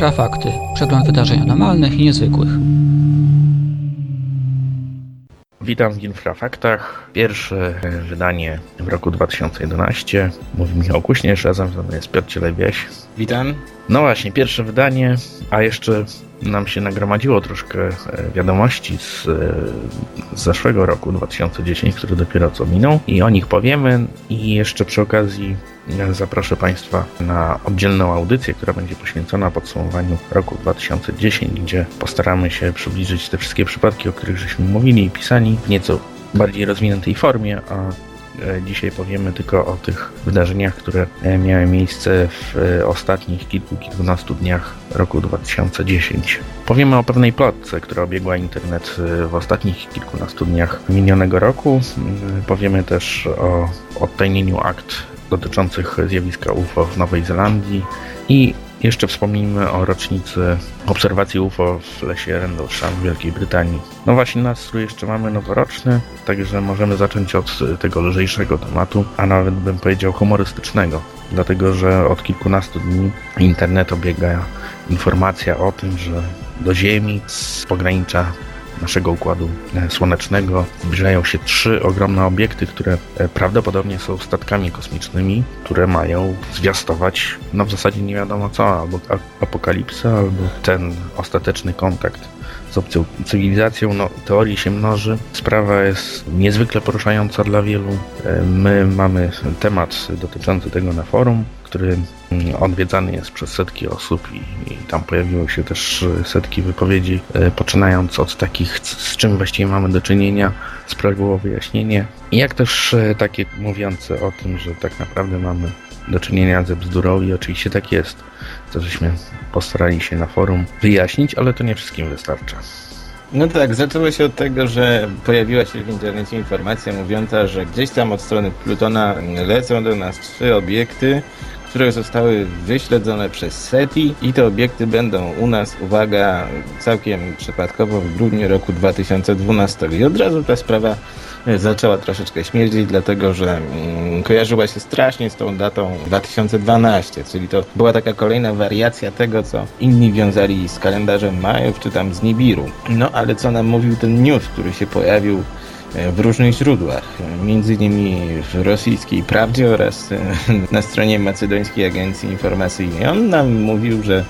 Infrafakty. Przegląd wydarzeń anormalnych i niezwykłych. Witam w Infrafaktach. Pierwsze wydanie w roku 2011. Mówi Michał Kuśnierz, razem ze mną jest Piotr Cielewieś. Witam. No właśnie, pierwsze wydanie, a jeszcze nam się nagromadziło troszkę e, wiadomości z, e, z zeszłego roku 2010, który dopiero co minął i o nich powiemy i jeszcze przy okazji e, zaproszę Państwa na oddzielną audycję, która będzie poświęcona podsumowaniu roku 2010, gdzie postaramy się przybliżyć te wszystkie przypadki, o których żeśmy mówili i pisali w nieco bardziej rozwiniętej formie, a dzisiaj powiemy tylko o tych wydarzeniach, które e, miały miejsce w e, ostatnich kilku, kilkunastu dniach roku 2010. Powiemy o pewnej plotce, która obiegła internet w ostatnich kilkunastu dniach minionego roku. Powiemy też o odtajnieniu akt dotyczących zjawiska UFO w Nowej Zelandii i jeszcze wspomnijmy o rocznicy obserwacji UFO w lesie Rendlesham w Wielkiej Brytanii. No właśnie nastrój jeszcze mamy noworoczny, także możemy zacząć od tego lżejszego tematu, a nawet bym powiedział humorystycznego, dlatego że od kilkunastu dni internet obiega informacja o tym, że do Ziemi z pogranicza naszego układu e, słonecznego. Zbliżają się trzy ogromne obiekty, które e, prawdopodobnie są statkami kosmicznymi, które mają zwiastować, no w zasadzie nie wiadomo co, albo apokalipsę, albo ten ostateczny kontakt z obcą cywilizacją. No, teorii się mnoży. Sprawa jest niezwykle poruszająca dla wielu. E, my mamy temat dotyczący tego na forum który mm, odwiedzany jest przez setki osób i, i, tam pojawiły się też setki wypowiedzi, e, poczynając od takich, z czym właściwie mamy do czynienia, sprawiło wyjaśnienie, jak też e, takie mówiące o tym, że tak naprawdę mamy do czynienia ze bzdurą i oczywiście tak jest, co żeśmy postarali się na forum wyjaśnić, ale to nie wszystkim wystarcza. No tak, zaczęło się od tego, że pojawiła się w internecie informacja mówiąca, że gdzieś tam od strony Plutona lecą do nas trzy obiekty, które zostały wyśledzone przez SETI i te obiekty będą u nas, uwaga, całkiem przypadkowo w grudniu roku 2012. I od razu ta sprawa zaczęła troszeczkę śmierdzić, dlatego że mm, kojarzyła się strasznie z tą datą 2012, czyli to była taka kolejna wariacja tego, co inni wiązali z kalendarzem Majów czy tam z Nibiru. No ale co nam mówił ten news, który się pojawił w różnych źródłach, między innymi w rosyjskiej Prawdzie oraz na stronie Macedońskiej Agencji Informacyjnej. On nam mówił, że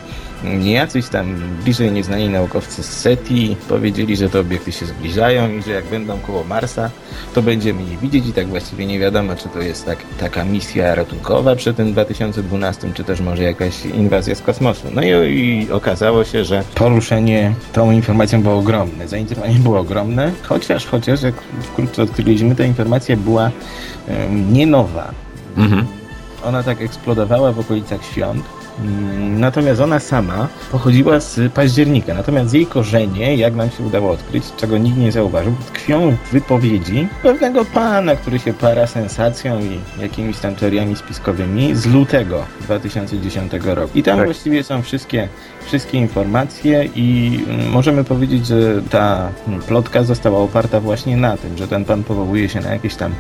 Jacyś tam bliżej nieznani naukowcy z SETI powiedzieli, że te obiekty się zbliżają i że jak będą koło Marsa, to będziemy je widzieć i tak właściwie nie wiadomo, czy to jest tak, taka misja ratunkowa przed tym 2012, czy też może jakaś inwazja z kosmosu. No i, i okazało się, że poruszenie tą informacją było ogromne, zainteresowanie było ogromne, chociaż, chociaż jak wkrótce odkryliśmy, ta informacja była um, nie nowa. Mhm. Ona tak eksplodowała w okolicach świąt, natomiast ona sama pochodziła z października. Natomiast jej korzenie, jak nam się udało odkryć, czego nikt nie zauważył, tkwią w wypowiedzi pewnego pana, który się para sensacją i jakimiś tam teoriami spiskowymi z lutego 2010 roku. I tam tak. właściwie są wszystkie, wszystkie informacje i mm, możemy powiedzieć, że ta plotka została oparta właśnie na tym, że ten pan powołuje się na jakieś tam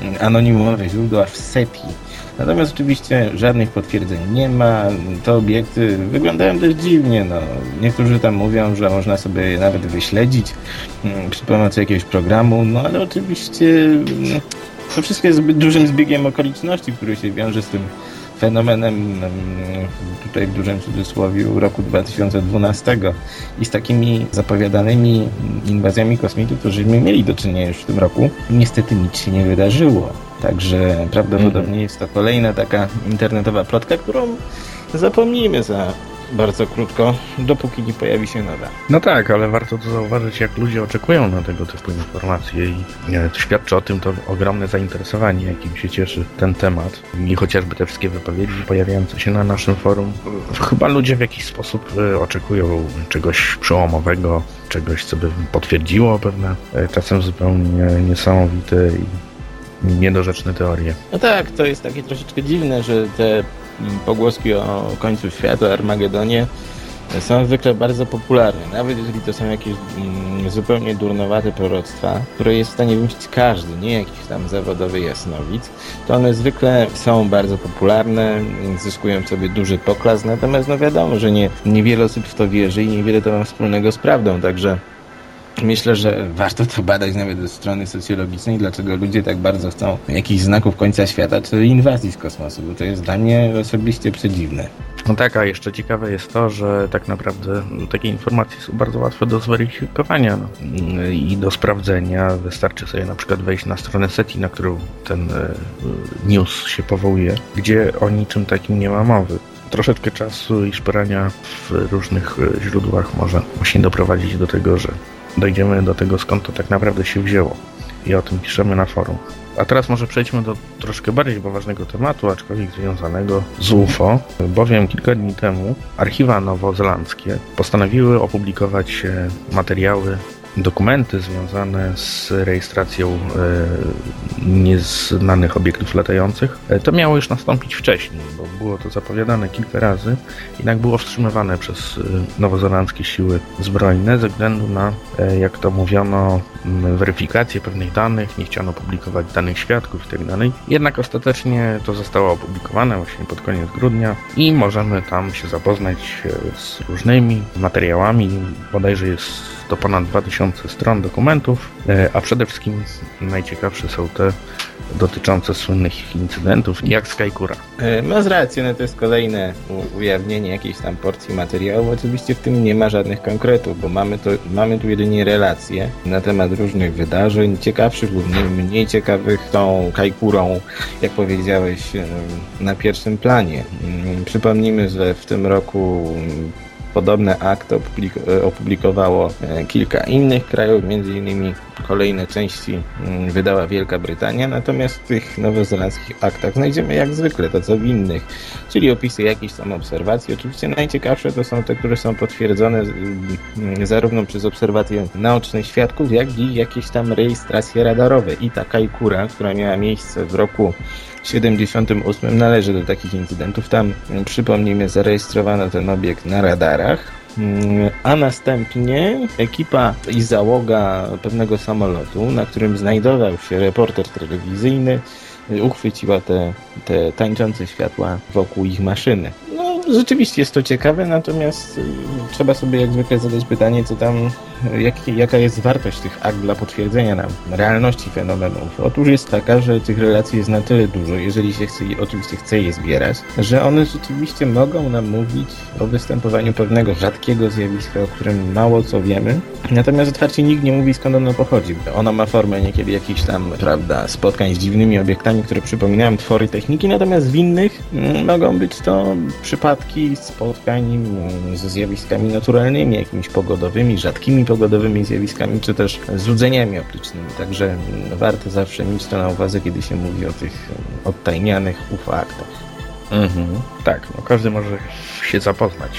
mm, anonimowe źródła w SETI Natomiast oczywiście żadnych potwierdzeń nie ma. Te obiekty wyglądają dość dziwnie. No. Niektórzy tam mówią, że można sobie je nawet wyśledzić mm, przy pomocy jakiegoś programu, no ale oczywiście mm, to wszystko jest zbyt dużym zbiegiem okoliczności, który się wiąże z tym fenomenem mm, tutaj w dużym cudzysłowie roku 2012 i z takimi zapowiadanymi inwazjami kosmitów, któryśmy mieli do czynienia już w tym roku. Niestety nic się nie wydarzyło. Także prawdopodobnie mhm. jest to kolejna taka internetowa plotka, którą zapomnijmy za bardzo krótko, dopóki nie pojawi się nowa. No tak, ale warto to zauważyć, jak ludzie oczekują na tego typu informacje i to świadczy o tym to ogromne zainteresowanie, jakim się cieszy ten temat i chociażby te wszystkie wypowiedzi pojawiające się na naszym forum. Chyba ludzie w jakiś sposób e, oczekują czegoś przełomowego, czegoś, co by potwierdziło pewne e, czasem zupełnie niesamowite i niedorzeczne teorie. No tak, to jest takie troszeczkę dziwne, że te pogłoski o końcu świata, Armagedonie są zwykle bardzo popularne. Nawet jeżeli to są jakieś mm, zupełnie durnowate proroctwa, które jest w stanie wymyślić każdy, nie jakiś tam zawodowy jasnowic, to one zwykle są bardzo popularne, zyskują sobie duży poklask, natomiast no wiadomo, że nie, niewiele osób w to wierzy i niewiele to ma wspólnego z prawdą, także Myślę, że warto to badać nawet ze strony socjologicznej, dlaczego ludzie tak bardzo chcą jakichś znaków końca świata czy inwazji z kosmosu, bo to jest dla mnie osobiście przedziwne. No tak, a jeszcze ciekawe jest to, że tak naprawdę takie informacje są bardzo łatwe do zweryfikowania no, i do sprawdzenia. Wystarczy sobie na przykład wejść na stronę SETI, na którą ten e, news się powołuje, gdzie o niczym takim nie ma mowy troszeczkę czasu i szperania w różnych e, źródłach może właśnie doprowadzić do tego, że dojdziemy do tego, skąd to tak naprawdę się wzięło. I o tym piszemy na forum. A teraz może przejdźmy do troszkę bardziej poważnego tematu, aczkolwiek związanego z UFO, bowiem kilka dni temu archiwa nowozelandzkie postanowiły opublikować materiały dokumenty związane z rejestracją e, nieznanych obiektów latających, e, to miało już nastąpić wcześniej, bo było to zapowiadane kilka razy, jednak było wstrzymywane przez e, nowozelandzkie siły zbrojne ze względu na, jak to mówiono, weryfikację pewnych danych, nie chciano publikować danych świadków itd. Tak jednak ostatecznie to zostało opublikowane właśnie pod koniec grudnia i możemy tam się zapoznać z różnymi materiałami, bodajże jest to ponad 2000 stron dokumentów, e, a przede wszystkim najciekawsze są te dotyczące słynnych incydentów, jak Skykura. E, Masz rację, no to jest kolejne ujawnienie jakiejś tam porcji materiału. Oczywiście w tym nie ma żadnych konkretów, bo mamy, to, mamy tu jedynie relacje na temat różnych wydarzeń, ciekawszych lub mniej ciekawych, tą Kajkurą, jak powiedziałeś, e, na pierwszym planie. Mm, przypomnijmy, że w tym roku Podobne akty opublikowało e, kilka innych krajów, innymi kolejne części mm, wydała Wielka Brytania, natomiast w tych nowozelandzkich aktach znajdziemy jak zwykle to co w innych, czyli opisy jakichś tam obserwacji. Oczywiście najciekawsze to są te, które są potwierdzone mm, zarówno przez obserwacje naocznych świadków, jak i jakieś tam rejestracje radarowe. I ta Kajkura, która miała miejsce w roku 78 należy do takich incydentów. Tam, mm, przypomnijmy, zarejestrowano ten obiekt na radarach. Mm, a następnie ekipa i załoga pewnego samolotu, na którym znajdował się reporter telewizyjny, uchwyciła te, te tańczące światła wokół ich maszyny rzeczywiście jest to ciekawe, natomiast y, trzeba sobie jak zwykle zadać pytanie, co tam, jak, jaka jest wartość tych akt dla potwierdzenia nam realności fenomenów. Otóż jest taka, że tych relacji jest na tyle dużo, jeżeli się chce, oczywiście chce je zbierać, że one rzeczywiście mogą nam mówić o występowaniu pewnego rzadkiego zjawiska, o którym mało co wiemy. Natomiast otwarcie nikt nie mówi skąd ono pochodzi. Ono ma formę niekiedy jakichś tam, prawda, spotkań z dziwnymi obiektami, które przypominają twory techniki, natomiast w innych mm, mogą być to przypadki przypadki spotkań ze zjawiskami naturalnymi, jakimiś pogodowymi, rzadkimi pogodowymi zjawiskami, czy też złudzeniami optycznymi. Także warto zawsze mieć to na uwadze, kiedy się mówi o tych odtajnianych ufaktach. Mhm. Tak, no każdy może się zapoznać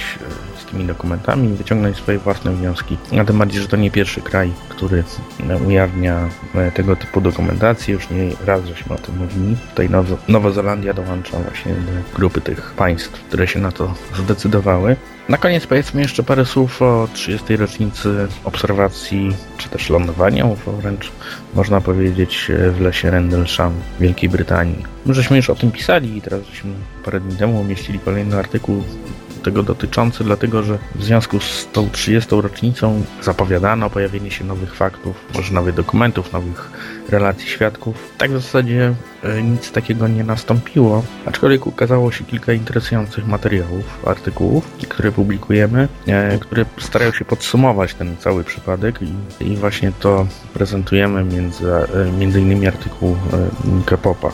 e, z tymi dokumentami i wyciągnąć swoje własne wnioski. A tym bardziej, że to nie pierwszy kraj, który e, ujawnia e, tego typu dokumentację. Już nie raz żeśmy o tym mówili. Tutaj Nowa Zelandia dołącza właśnie do grupy tych państw, które się na to zdecydowały. Na koniec powiedzmy jeszcze parę słów o 30. rocznicy obserwacji, czy też lądowania wręcz, można powiedzieć, w lesie Rendlesham w Wielkiej Brytanii. My żeśmy już o tym pisali i teraz żeśmy parę dni temu umieścili kolejny artykuł tego dotyczący, dlatego że w związku z tą 30. rocznicą zapowiadano pojawienie się nowych faktów, może nowych dokumentów, nowych relacji świadków. Tak w zasadzie e, nic takiego nie nastąpiło, aczkolwiek ukazało się kilka interesujących materiałów, artykułów, które publikujemy, e, które starają się podsumować ten cały przypadek i, właśnie to prezentujemy między, e, między innymi artykuł Nika Popa,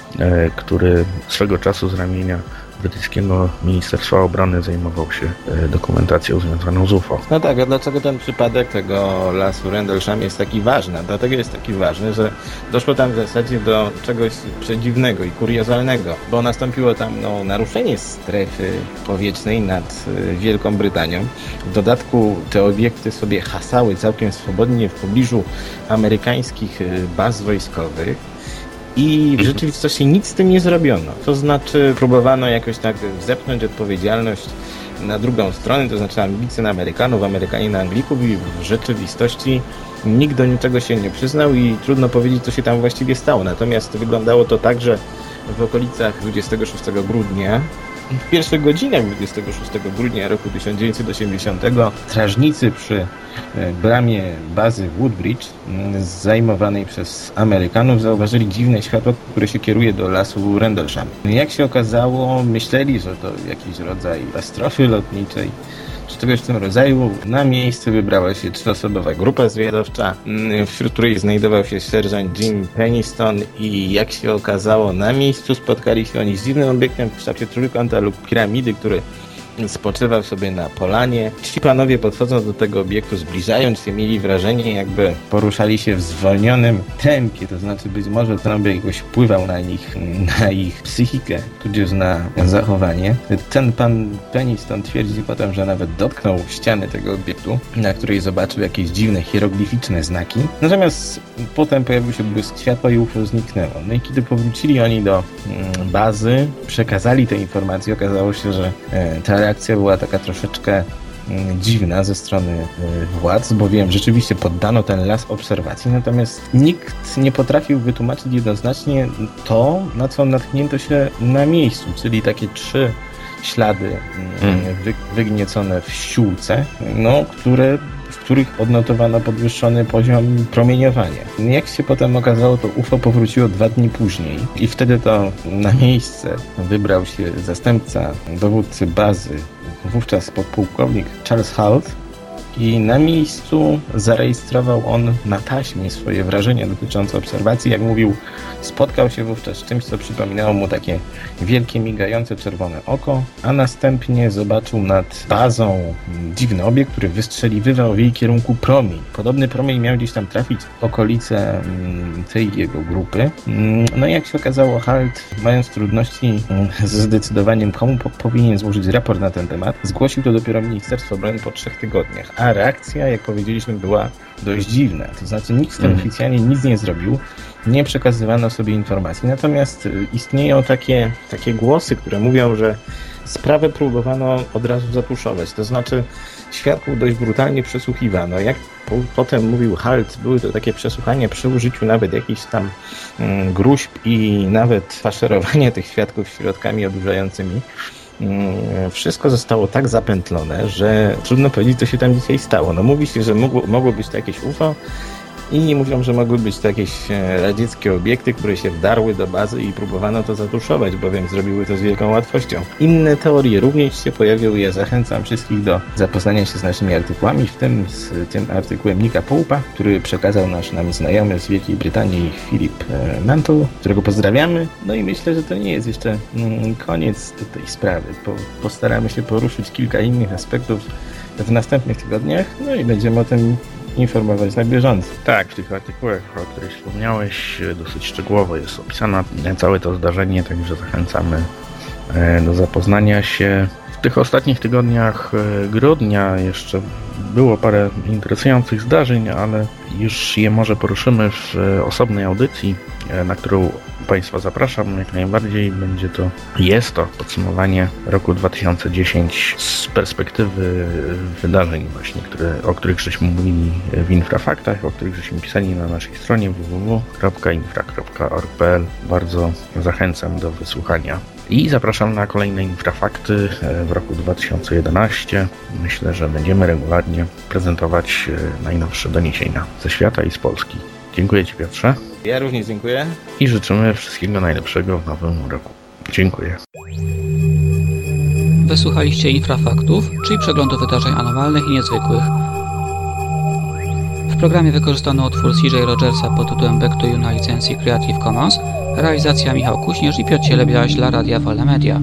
który swego czasu z ramienia brytyjskiego Ministerstwa Obrony zajmował się e, dokumentacją związaną z UFO. No tak, a dlaczego ten przypadek tego lasu Rendlesham jest taki ważny? Dlatego jest taki ważny, że doszło tam w zasadzie do czegoś przedziwnego i kuriozalnego, bo nastąpiło tam no, naruszenie strefy powietrznej nad e, Wielką Brytanią. W dodatku te obiekty sobie hasały całkiem swobodnie w pobliżu amerykańskich e, baz wojskowych i w rzeczywistości nic z tym nie zrobiono. To znaczy próbowano jakoś tak zepchnąć odpowiedzialność na drugą stronę, to znaczy ambicje na Amerykanów, Amerykanie na Anglików i w rzeczywistości nikt do niczego się nie przyznał i trudno powiedzieć, co się tam właściwie stało. Natomiast wyglądało to tak, że w okolicach 26 grudnia w pierwszych godzinach 26 grudnia roku 1980 strażnicy przy e, bramie bazy Woodbridge mm, zajmowanej przez Amerykanów zauważyli dziwne światło, które się kieruje do lasu Rendlesham. Jak się okazało, myśleli, że to jakiś rodzaj katastrofy lotniczej czy czegoś w tym rodzaju. Na miejsce wybrała się trzyosobowa grupa zwiadowcza, mm, wśród której znajdował się sierżant Jim Peniston i jak się okazało, na miejscu spotkali się oni z dziwnym obiektem w kształcie trójkąta lub piramidy, który spoczywał sobie na polanie. Ci panowie podchodząc do tego obiektu, zbliżając się, mieli wrażenie, jakby poruszali się w zwolnionym tempie, to znaczy być może obiekt jakoś wpływał na nich, na ich psychikę, tudzież na zachowanie. Ten pan Peniston twierdzi potem, że nawet dotknął ściany tego obiektu, na której zobaczył jakieś dziwne hieroglificzne znaki. Natomiast potem pojawił się błysk światła i UFO zniknęło. No i kiedy powrócili oni do mm, bazy, przekazali te informacje, okazało się, że e, reakcja była taka troszeczkę mm, dziwna ze strony y, władz, bowiem rzeczywiście poddano ten las obserwacji, natomiast nikt nie potrafił wytłumaczyć jednoznacznie to, na co natknięto się na miejscu, czyli takie trzy ślady mm, Mm. wy, wygniecone w ściółce, no, które w których odnotowano podwyższony poziom promieniowania. Jak się potem okazało, to UFO powróciło dwa dni później i wtedy to na miejsce wybrał się zastępca dowódcy bazy, wówczas podpułkownik Charles Holt i na miejscu zarejestrował on na taśmie swoje wrażenia dotyczące obserwacji. Jak mówił, spotkał się wówczas z czymś, co przypominało mu takie wielkie, migające czerwone oko, a następnie zobaczył nad bazą dziwny obiekt, który wystrzeliwywał w jej kierunku promień. Podobny promień miał gdzieś tam trafić w okolice mm, tej jego grupy. Mm, No i jak się okazało, Halt, mając trudności mm, ze zdecydowaniem, komu po powinien złożyć raport na ten temat, zgłosił to dopiero Ministerstwo Obrony po trzech tygodniach. A reakcja, jak powiedzieliśmy, była dość dziwna. To znaczy nikt z tym Mhm. oficjalnie nic nie zrobił, nie przekazywano sobie informacji. Natomiast y, istnieją takie, takie głosy, które mówią, że sprawę próbowano od razu zatuszować. To znaczy świadków dość brutalnie przesłuchiwano. Jak po, potem mówił Halt, były to takie przesłuchania przy użyciu nawet jakichś tam mm, gruźb i nawet faszerowania tych świadków środkami odurzającymi. Mm, Wszystko zostało tak zapętlone, że trudno powiedzieć, co się tam dzisiaj stało. No mówi się, że mogło, mogło być to jakieś UFO, Inni mówią, że mogły być to jakieś e, radzieckie obiekty, które się wdarły do bazy i próbowano to zatuszować, bowiem zrobiły to z wielką łatwością. Inne teorie również się pojawiły. Ja zachęcam wszystkich do zapoznania się z naszymi artykułami, w tym z tym artykułem Nika Połupa, który przekazał nasz nam znajomy z Wielkiej Brytanii Filip e, Mantle, którego pozdrawiamy. No i myślę, że to nie jest jeszcze mm, koniec tej sprawy. Po, postaramy się poruszyć kilka innych aspektów w następnych tygodniach, no i będziemy o tym informować na bieżąco. Tak, w tych artykułach, o których wspomniałeś, e, dosyć szczegółowo jest opisane całe to zdarzenie, także zachęcamy e, do zapoznania się. Tych ostatnich tygodniach e, grudnia jeszcze było parę interesujących zdarzeń, ale już je może poruszymy w e, osobnej audycji, e, na którą Państwa zapraszam jak najbardziej. Będzie to, jest to podsumowanie roku 2010 z perspektywy wydarzeń właśnie, które, o których żeśmy mówili w Infrafaktach, o których żeśmy pisali na naszej stronie www.infra.org.pl. Bardzo zachęcam do wysłuchania. I zapraszam na kolejne infrafakty e, w roku 2011. Myślę, że będziemy regularnie prezentować e, najnowsze doniesienia ze świata i z Polski. Dziękuję Ci Piotrze Ja również dziękuję. i życzymy wszystkiego najlepszego w nowym roku. Dziękuję. Wysłuchaliście Infrafaktów, czyli przeglądu wydarzeń anormalnych i niezwykłych. W programie wykorzystano utwór CJ Rogersa pod tytułem Back to You na licencji Creative Commons, realizacja Michał Kuśnierz i Piotr Cielebiaś dla Radia Wolne Media.